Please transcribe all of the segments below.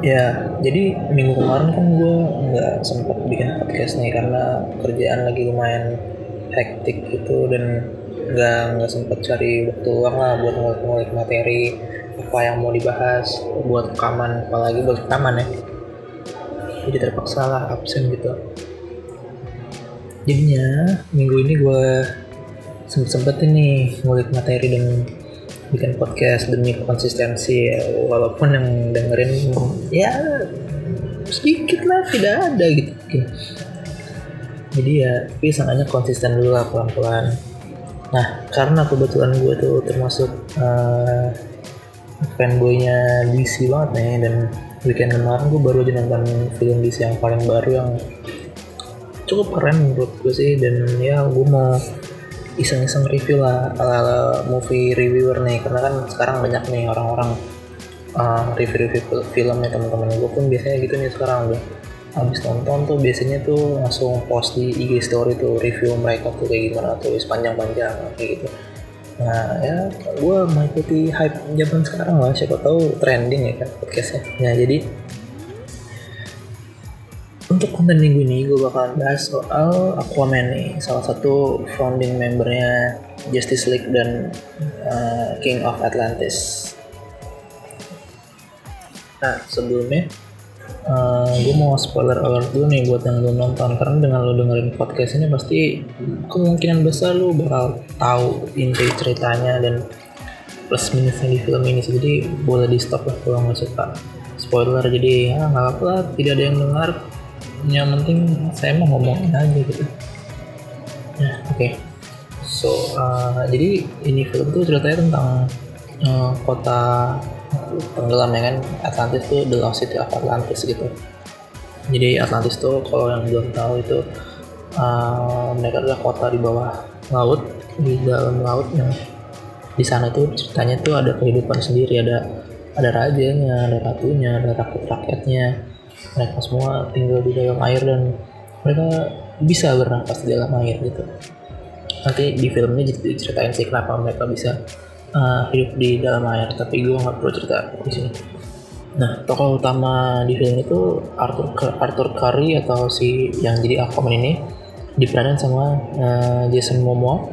Ya, jadi minggu kemarin kan gue nggak sempat bikin podcast nih karena kerjaan lagi lumayan hektik gitu dan nggak nggak sempat cari waktu luang lah buat ngulik-ngulik materi apa yang mau dibahas buat rekaman apalagi buat rekaman ya. Jadi terpaksa lah absen gitu. Jadinya minggu ini gue sempet-sempetin nih ngulik materi dan bikin podcast demi konsistensi walaupun yang dengerin ya sedikit lah tidak ada gitu. Jadi ya tapi sangatnya konsisten dulu lah pelan-pelan. Nah karena kebetulan gue tuh termasuk uh, fanboynya DC banget nih dan weekend kemarin gue baru aja nonton film DC yang paling baru yang cukup keren menurut gue sih dan ya gue mau iseng-iseng review lah ala-ala movie reviewer nih. Karena kan sekarang banyak nih orang-orang uh, review-review film ya teman-teman gue pun biasanya gitu nih sekarang udah habis nonton tuh biasanya tuh langsung post di IG story tuh review mereka tuh kayak gimana tuh panjang-panjang kayak gitu. Nah ya gue mengikuti hype zaman sekarang lah. Siapa tahu trending ya kan podcastnya. Nah jadi untuk konten minggu ini gue bakalan bahas soal Aquaman nih, salah satu founding membernya Justice League dan uh, King of Atlantis. Nah sebelumnya uh, gue mau spoiler alert dulu nih buat yang belum nonton karena dengan lo dengerin podcast ini pasti kemungkinan besar lo bakal tahu inti ceritanya dan plus minusnya di film ini jadi boleh di stop lah kalau nggak suka spoiler jadi ya nggak apa-apa tidak ada yang dengar yang penting saya mau ngomongin aja gitu. Nah oke. Okay. so uh, jadi ini film tuh ceritanya tentang uh, kota tenggelam ya kan? Atlantis tuh the lost city of Atlantis gitu. Jadi Atlantis tuh kalau yang belum tahu itu uh, mereka adalah kota di bawah laut di dalam laut yang di sana tuh ceritanya tuh ada kehidupan sendiri. Ada ada rajanya ada ratunya ada rakyat rakyatnya mereka semua tinggal di dalam air dan mereka bisa bernafas di dalam air gitu. Nanti di film ini diceritain sih kenapa mereka bisa uh, hidup di dalam air tapi gue nggak perlu cerita di sini. Nah tokoh utama di film itu Arthur Arthur Curry atau si yang jadi Aquaman ini diperanin sama uh, Jason Momoa.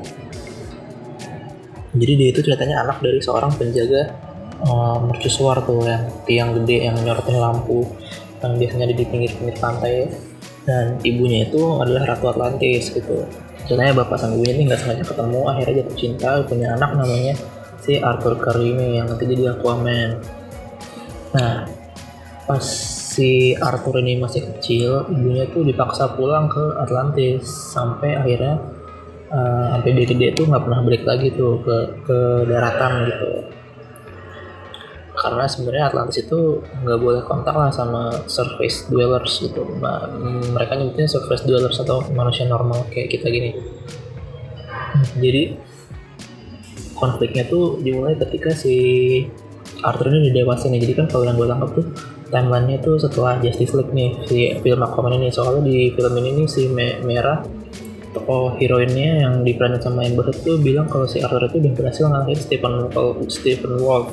Jadi dia itu ceritanya anak dari seorang penjaga uh, mercusuar tuh yang tiang gede yang nyorotin lampu yang biasanya ada di pinggir-pinggir pantai dan ibunya itu adalah Ratu Atlantis gitu. Sebenarnya bapak sang ibunya ini nggak sengaja ketemu akhirnya jatuh cinta punya anak namanya si Arthur Curry yang nanti jadi Aquaman. Nah pas si Arthur ini masih kecil ibunya tuh dipaksa pulang ke Atlantis sampai akhirnya uh, sampai dia gede tuh nggak pernah balik lagi tuh ke ke daratan gitu karena sebenarnya Atlantis itu nggak boleh kontak lah sama surface dwellers gitu. Nah, mereka nyebutnya surface dwellers atau manusia normal kayak kita gini. Jadi konfliknya tuh dimulai ketika si Arthur ini udah dewasa nih jadi kan kalau yang gue tangkap tuh timelinenya tuh setelah Justice League nih si film Aquaman ini. Soalnya di film ini nih si Me Merah tokoh heroinnya yang diperanin sama Amber Heard tuh bilang kalau si Arthur itu udah berhasil ngalahin Stephen Stephen Wolf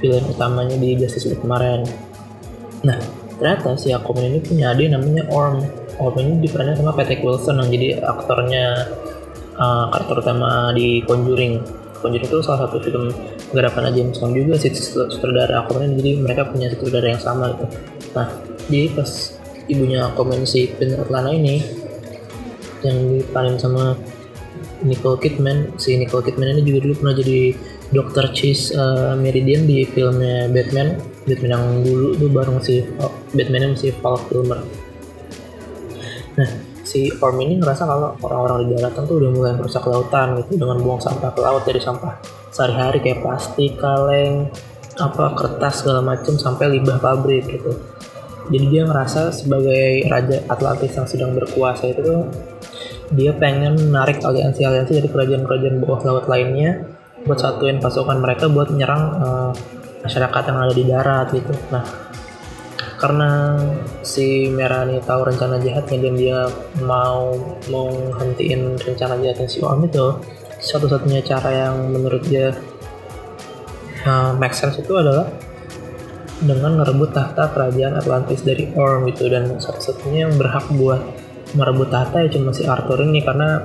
film utamanya di Justice League kemarin. Nah, ternyata si Aquaman ini punya adik namanya Orm. Orm ini diperanin sama Patrick Wilson yang jadi aktornya uh, karakter utama di Conjuring. Conjuring itu salah satu film garapan James Wan juga sih sutradara Aquaman jadi mereka punya sutradara yang sama gitu. Nah, jadi pas ibunya Aquaman si Peter Lana ini yang diperanin sama Nicole Kidman, si Nicole Kidman ini juga dulu pernah jadi Dr. Chase uh, Meridian di filmnya Batman Batman yang dulu tuh bareng si oh, Batman yang si Val Kilmer nah si Orm ini ngerasa kalau orang-orang di daratan tuh udah mulai merusak lautan gitu dengan buang sampah ke laut dari sampah sehari-hari kayak plastik, kaleng, apa kertas segala macam sampai limbah pabrik gitu. Jadi dia ngerasa sebagai raja Atlantis yang sedang berkuasa itu tuh dia pengen menarik aliansi-aliansi dari kerajaan-kerajaan bawah laut lainnya buat satuin pasukan mereka buat menyerang uh, masyarakat yang ada di darat gitu. Nah, karena si Merah ini tahu rencana jahatnya dan dia mau menghentiin rencana jahatnya si Om itu, satu-satunya cara yang menurut dia uh, make sense itu adalah dengan merebut tahta kerajaan Atlantis dari Orm gitu dan satu-satunya yang berhak buat merebut tahta ya cuma si Arthur ini karena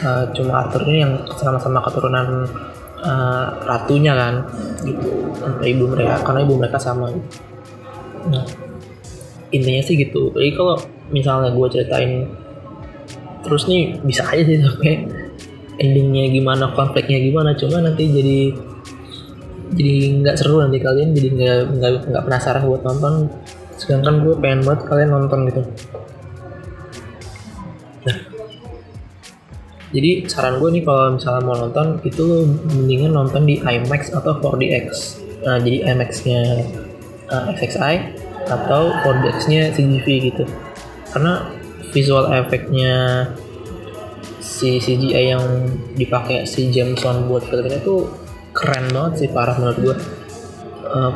uh, cuma Arthur ini yang sama-sama keturunan uh, ratunya kan gitu. Ibu mereka karena ibu mereka sama. Nah intinya sih gitu. Jadi kalau misalnya gue ceritain terus nih bisa aja sih sampai endingnya gimana konfliknya gimana cuma nanti jadi jadi nggak seru nanti kalian jadi nggak nggak penasaran buat nonton. Sedangkan gue pengen banget kalian nonton gitu jadi saran gue nih kalau misalnya mau nonton itu mendingan nonton di IMAX atau 4DX nah jadi IMAX nya uh, XXI atau 4DX nya CGV gitu. Karena visual efeknya si CGI yang dipakai si Jameson buat film ini tuh keren banget sih parah menurut gue uh,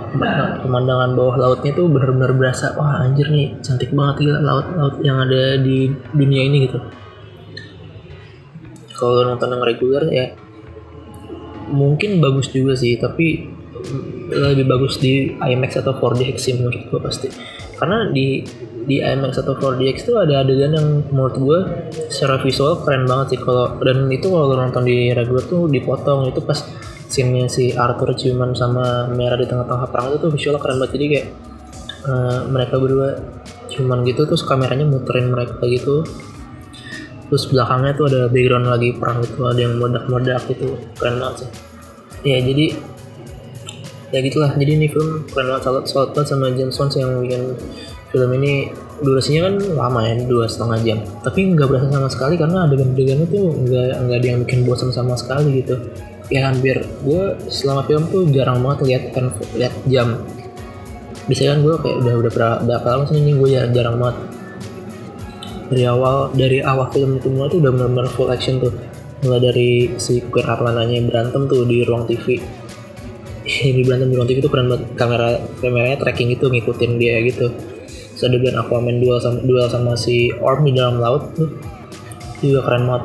pemandangan bawah lautnya tuh bener-bener berasa wah anjir nih cantik banget gila laut-laut yang ada di dunia ini gitu kalau nonton yang reguler ya mungkin bagus juga sih tapi lebih bagus di IMAX atau 4DX sih menurut gue pasti. Karena di di IMAX atau 4DX itu ada adegan yang menurut gue secara visual keren banget sih. Kalau dan itu kalau nonton di regular tuh dipotong itu pas scene-nya si Arthur ciuman sama Merah di tengah-tengah perang itu tuh visualnya keren banget. Jadi kayak uh, mereka berdua ciuman gitu terus kameranya muterin mereka gitu terus belakangnya tuh ada background lagi perang itu ada yang meledak-meledak gitu keren banget sih. Ya jadi ya gitulah. Jadi ini film keren banget. Salut salut banget sama James Wan yang bikin film ini. Durasinya kan lama ya dua setengah jam. Tapi nggak berasa sama sekali karena adegan-adegannya tuh nggak nggak ada yang bikin bosan sama sekali gitu. Ya hampir. Gue selama film tuh jarang banget lihat kan lihat jam. Bisa kan gue kayak udah udah berapa, lama sih ini gue jarang, jarang banget dari awal dari awal film itu mulai tuh udah benar-benar full action tuh. Mulai dari si Queer Atlananya berantem tuh di ruang TV ini berantem di ruang TV tuh keren banget. Kamera kameranya tracking itu ngikutin dia gitu. Terus adegan Aquaman duel sama duel sama si Orm di dalam laut tuh. Juga keren banget.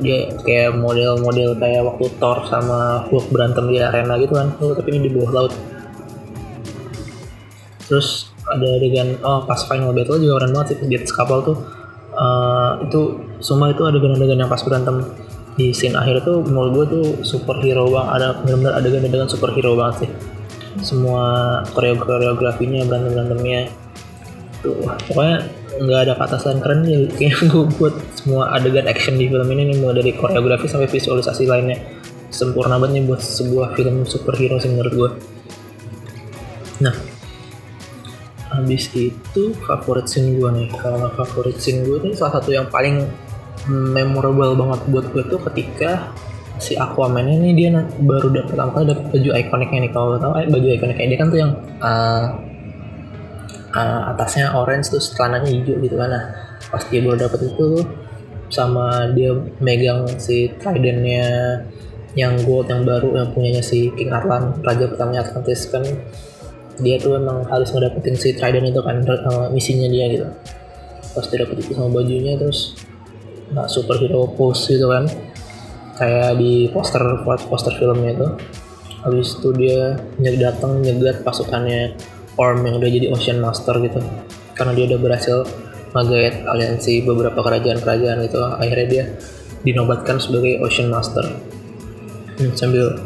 Dia kayak model-model kayak waktu Thor sama Hulk berantem di arena gitu kan. Tapi ini di bawah laut. Terus ada adegan oh pas final battle juga keren banget sih di atas kapal tuh. Uh, itu semua itu adegan-adegan yang pas berantem. Di scene akhir tuh menurut gue tuh superhero bang ada benar-benar adegan-adegan superhero banget sih. Semua koreografinya berantem berantemnya tuh pokoknya nggak ada kata selain keren ya kayak gue buat semua adegan action di film ini nih mulai dari koreografi sampai visualisasi lainnya. Sempurna banget nih buat sebuah film superhero sih menurut gue nah habis itu favorit scene gue nih. Kalau favorit scene gue ini salah satu yang paling memorable banget buat gue tuh ketika si Aquaman ini dia baru dapat pertama kali dapat baju ikoniknya nih. Kalau tau eh, baju ikoniknya dia kan tuh yang uh, uh, atasnya orange terus celananya hijau gitu kan. Nah pas dia baru dapet itu sama dia megang si tridentnya yang gold yang baru yang punyanya si King Arlan raja pertamanya Atlantis kan dia tuh emang harus ngedapetin si trident itu kan uh, misinya dia gitu. Pas dia dapet itu sama bajunya terus nah, superhero pose gitu kan. Kayak di poster poster filmnya itu. Habis itu dia datang nyegat pasukannya Orm yang udah jadi Ocean Master gitu. Karena dia udah berhasil ngegait aliansi beberapa kerajaan-kerajaan itu akhirnya dia dinobatkan sebagai Ocean Master. Hmm, sambil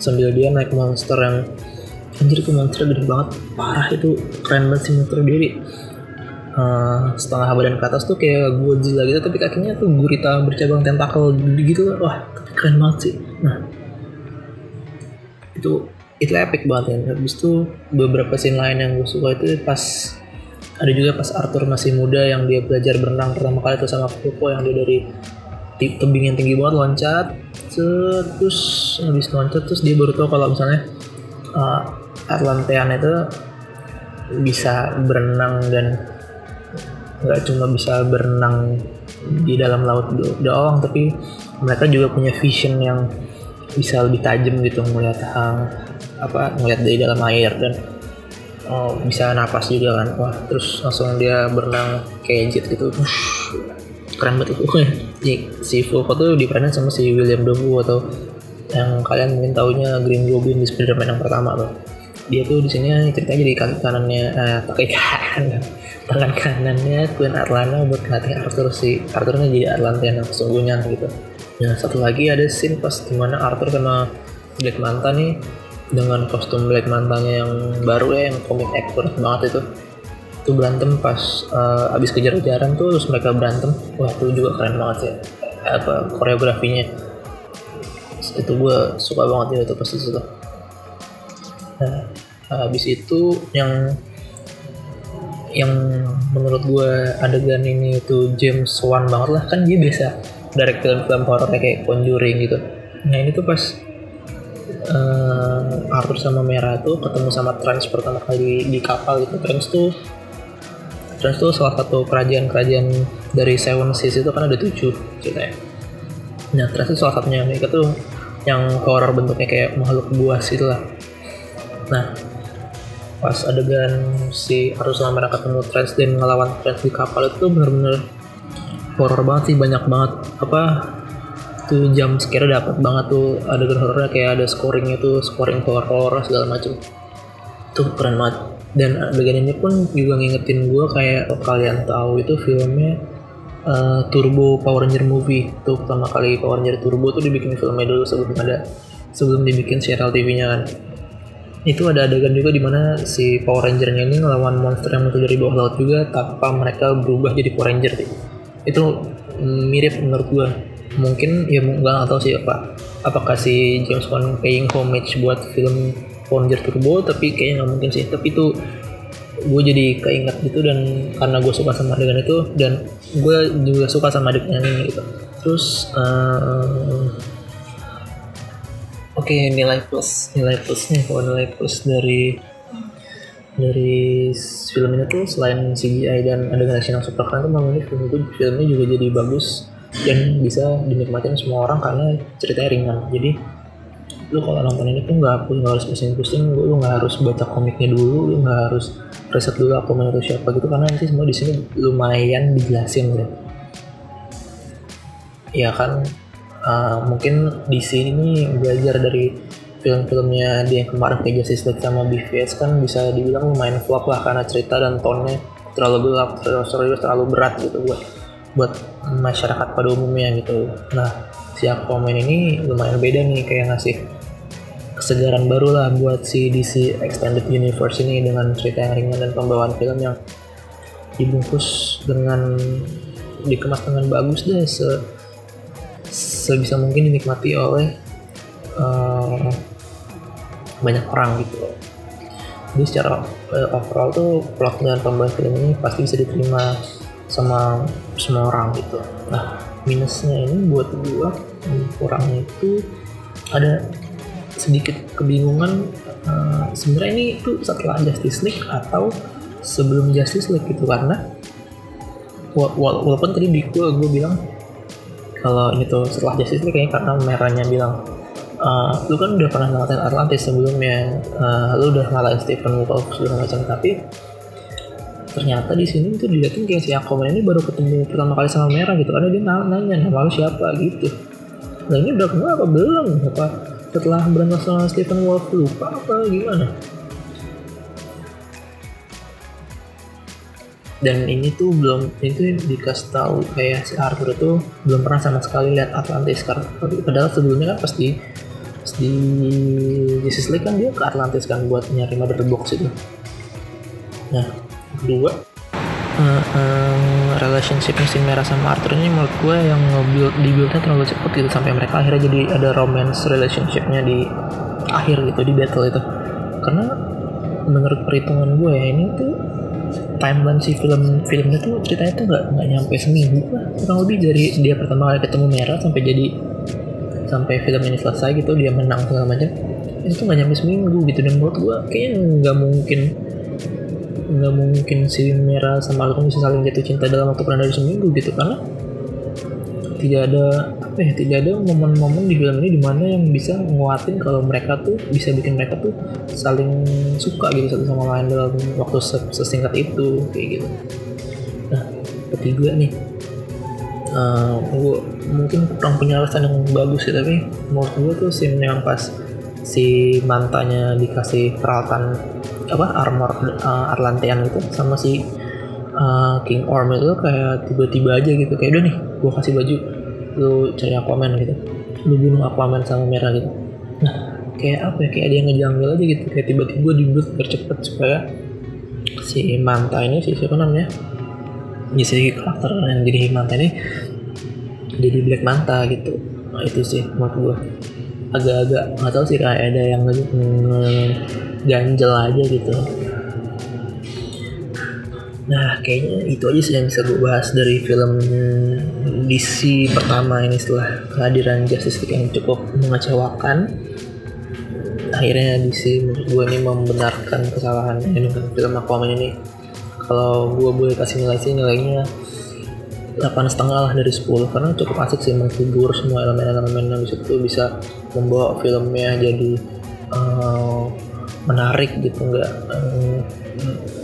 sambil dia naik monster yang anjir itu monster gede banget. Parah itu. Keren banget sih monster diri uh, setengah badan ke atas tuh kayak Godzilla gitu tapi kakinya tuh gurita bercabang tentakel gitu. Wah keren banget sih. Nah itu itu epic banget ya. Habis itu beberapa scene lain yang gue suka itu pas ada juga pas Arthur masih muda yang dia belajar berenang pertama kali itu sama Popo yang dia dari tebing yang tinggi banget loncat terus habis loncat terus dia baru tahu kalau misalnya uh, Atlantean itu bisa berenang dan nggak cuma bisa berenang di dalam laut doang tapi mereka juga punya vision yang bisa lebih tajam gitu melihat hal apa ngeliat dari dalam air dan oh, bisa napas juga kan. Wah terus langsung dia berenang kayak jet gitu. Keren banget itu. Si Volvo tuh diperanin sama si William Dafoe atau yang kalian mungkin taunya Green Goblin di Spider-Man yang pertama tuh dia tuh di sini ceritanya jadi kaki kanannya eh, kaki kanan tangan kanannya Queen Atlanta buat ngelatih Arthur si Arthurnya jadi Atlantean yang sesungguhnya gitu. Nah satu lagi ada scene pas di mana Arthur sama Black Manta nih dengan kostum Black Mantanya yang baru ya yang komik accurate banget itu. Itu berantem pas uh, abis kejar-kejaran tuh terus mereka berantem. Wah itu juga keren banget sih apa koreografinya. Itu gue suka banget ya itu pas itu nah habis itu yang yang menurut gue adegan ini itu James Wan banget lah. Kan dia biasa direct film-film horror kayak Conjuring gitu. Nah ini tuh pas uh, Arthur sama Merah tuh ketemu sama Trans pertama kali di kapal gitu. Trans tuh Trans tuh salah satu kerajaan-kerajaan dari Seven Seas itu kan ada tujuh ceritanya. Nah Trans itu salah satunya. Mereka tuh yang horror bentuknya kayak makhluk buas itu lah. Nah pas adegan si Arus sama mereka ketemu Trans dan ngelawan Trans di kapal itu bener-bener horror banget sih banyak banget apa tuh jam sekira dapat banget tuh adegan horornya kayak ada scoringnya tuh scoring horror segala macam tuh keren banget. Dan adegan ini pun juga ngingetin gue kayak kalian tahu itu filmnya uh, Turbo Power Ranger movie. Tuh pertama kali Power Ranger Turbo tuh dibikin filmnya dulu sebelum ada sebelum dibikin serial TV-nya kan itu ada adegan juga di mana si Power Ranger-nya ini ngelawan monster yang muncul dari bawah laut juga tanpa mereka berubah jadi Power Ranger sih. itu mirip menurut gua. Mungkin ya nggak tahu sih apa apakah si James Wan paying homage buat film Power Ranger Turbo tapi kayaknya nggak mungkin sih. Tapi itu gue jadi keinget gitu dan karena gue suka sama adegan itu dan gue juga suka sama adegan ini gitu. Terus uh, oke okay, nilai plus nilai plusnya kalau nilai plus dari dari film ini tuh selain CGI dan adegan action yang super keren tuh memang film itu filmnya juga jadi bagus dan bisa dinikmatin semua orang karena ceritanya ringan. Jadi lu kalau nonton ini tuh nggak nggak harus pusing-pusing lu nggak harus baca komiknya dulu lu nggak harus riset dulu aku itu siapa gitu karena nanti semua di sini lumayan dijelasin deh ya kan uh, mungkin di sini belajar dari film-filmnya dia yang kemarin kayak Justice League sama BVS kan bisa dibilang lumayan flop lah karena cerita dan tone terlalu gelap, terlalu serius, terlalu berat gitu buat buat masyarakat pada umumnya gitu. Nah, si Aquaman ini lumayan beda nih kayak ngasih kesegaran baru lah buat si DC Extended Universe ini dengan cerita yang ringan dan pembawaan film yang dibungkus dengan dikemas dengan bagus deh se sebisa mungkin dinikmati oleh uh, banyak orang gitu loh. Jadi secara uh, overall tuh plot dan pembawaan film ini pasti bisa diterima sama semua orang gitu. Nah minusnya ini buat gua kurangnya itu ada sedikit kebingungan uh, sebenarnya ini itu setelah Justice League atau sebelum Justice League gitu karena walaupun tadi di gue gue bilang kalau ini tuh setelah Justice League kayaknya karena merahnya bilang uh, lu kan udah pernah ngalahin Atlantis sebelumnya. Uh, lu udah ngalahin Stephen Wolf segala macam. Tapi ternyata di sini tuh dilihatin kayak si Aquaman ini baru ketemu pertama kali sama Merah gitu karena dia nanya nama lu siapa gitu. Nah ini udah kenal apa belum? Apa setelah berantem sama Stephen Wolf lupa apa gimana dan ini tuh belum itu dikasih tahu kayak si Arthur itu belum pernah sama sekali lihat Atlantis. Karena padahal sebelumnya kan pasti di Justice League kan dia ke Atlantis kan buat nyari mother box itu. Nah kedua uh, uh, relationship si Merah sama Arthur ini menurut gue yang nge-build dibuildnya terlalu cepet gitu sampai mereka akhirnya jadi ada romance relationshipnya di akhir gitu di battle itu. Karena menurut perhitungan gue ya ini tuh timeline si film filmnya tuh ceritanya tuh nggak nggak nyampe seminggu lah. Kurang lebih dari dia pertama kali ketemu Merah sampai jadi sampai film ini selesai gitu dia menang segala macam. Itu nggak nyampe seminggu gitu dan menurut gue kayaknya nggak mungkin nggak mungkin si Mera sama Alton bisa saling jatuh cinta dalam waktu kurang dari seminggu gitu karena tidak ada ya tidak ada momen-momen di film ini di mana yang bisa nguatin kalau mereka tuh bisa bikin mereka tuh saling suka gitu satu sama lain dalam waktu sesingkat itu kayak gitu. Nah ketiga nih. Uh, gue mungkin kurang punya alasan yang bagus sih tapi menurut gue tuh scene yang pas si mantanya dikasih peralatan apa armor uh, Arlantean gitu sama si uh, King Orm itu kayak tiba-tiba aja gitu. Kayak udah nih gue kasih baju lu cari Aquaman gitu. Lu bunuh Aquaman sama merah gitu. Nah kayak apa ya? Kayak ada yang ngejanggal aja gitu. Kayak tiba-tiba dibuat tercepet supaya si Manta ini si siapa namanya? Ya si karakter yang jadi Manta ini jadi Black Manta gitu. Nah, itu sih menurut gue agak-agak nggak tahu sih kayak ada yang ganjel aja gitu nah kayaknya itu aja sih yang bisa gue bahas dari film DC pertama ini setelah kehadiran Justice League yang cukup mengecewakan. Akhirnya DC menurut gue ini membenarkan kesalahan ini film Aquaman ini. Kalau gue boleh kasih nilai sih nilainya delapan setengah lah dari 10 karena cukup asik sih menghibur semua elemen-elemen yang itu bisa membawa filmnya jadi uh, menarik gitu nggak uh,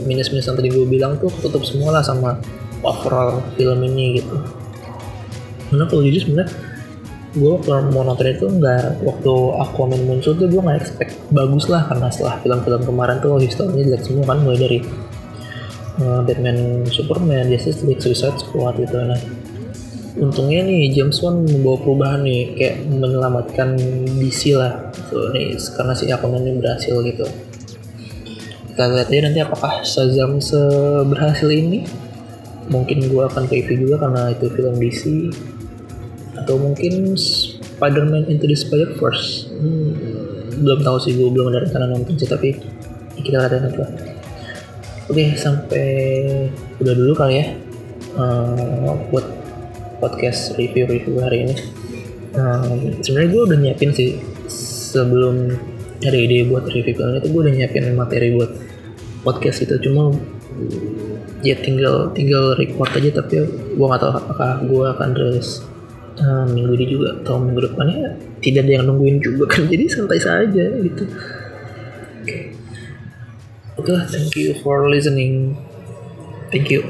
minus-minus yang tadi gue bilang tuh tutup semua lah sama overall film ini gitu. Karena kalau jujur sebenarnya gue kalau mau nonton itu nggak waktu Aquaman muncul tuh gue nggak expect bagus lah karena setelah film-film kemarin tuh historinya jelek semua kan mulai dari uh, Batman Superman Justice League Suicide Squad gitu. Nah untungnya nih James Wan membawa perubahan nih kayak menyelamatkan DC lah so, nih karena si Aquaman ini berhasil gitu kita lihat aja nanti apakah Shazam seberhasil ini. Mungkin gue akan review juga karena itu film DC atau mungkin Spider-Man Into the Spider-Verse. Hmm, belum tahu sih gue belum ada rencana nonton sih tapi kita lihat nanti lah. Oke sampai udah dulu kali ya uh, buat podcast review-review hari ini. Uh, sebenarnya gue udah nyiapin sih sebelum ada ide buat review film itu gue udah nyiapin materi buat podcast itu. Cuma ya tinggal tinggal record aja tapi gue gak tahu apakah gue akan rilis uh, minggu ini juga atau minggu depannya. Tidak ada yang nungguin juga kan jadi santai saja gitu. Oke. Okay. oke okay thank you for listening. Thank you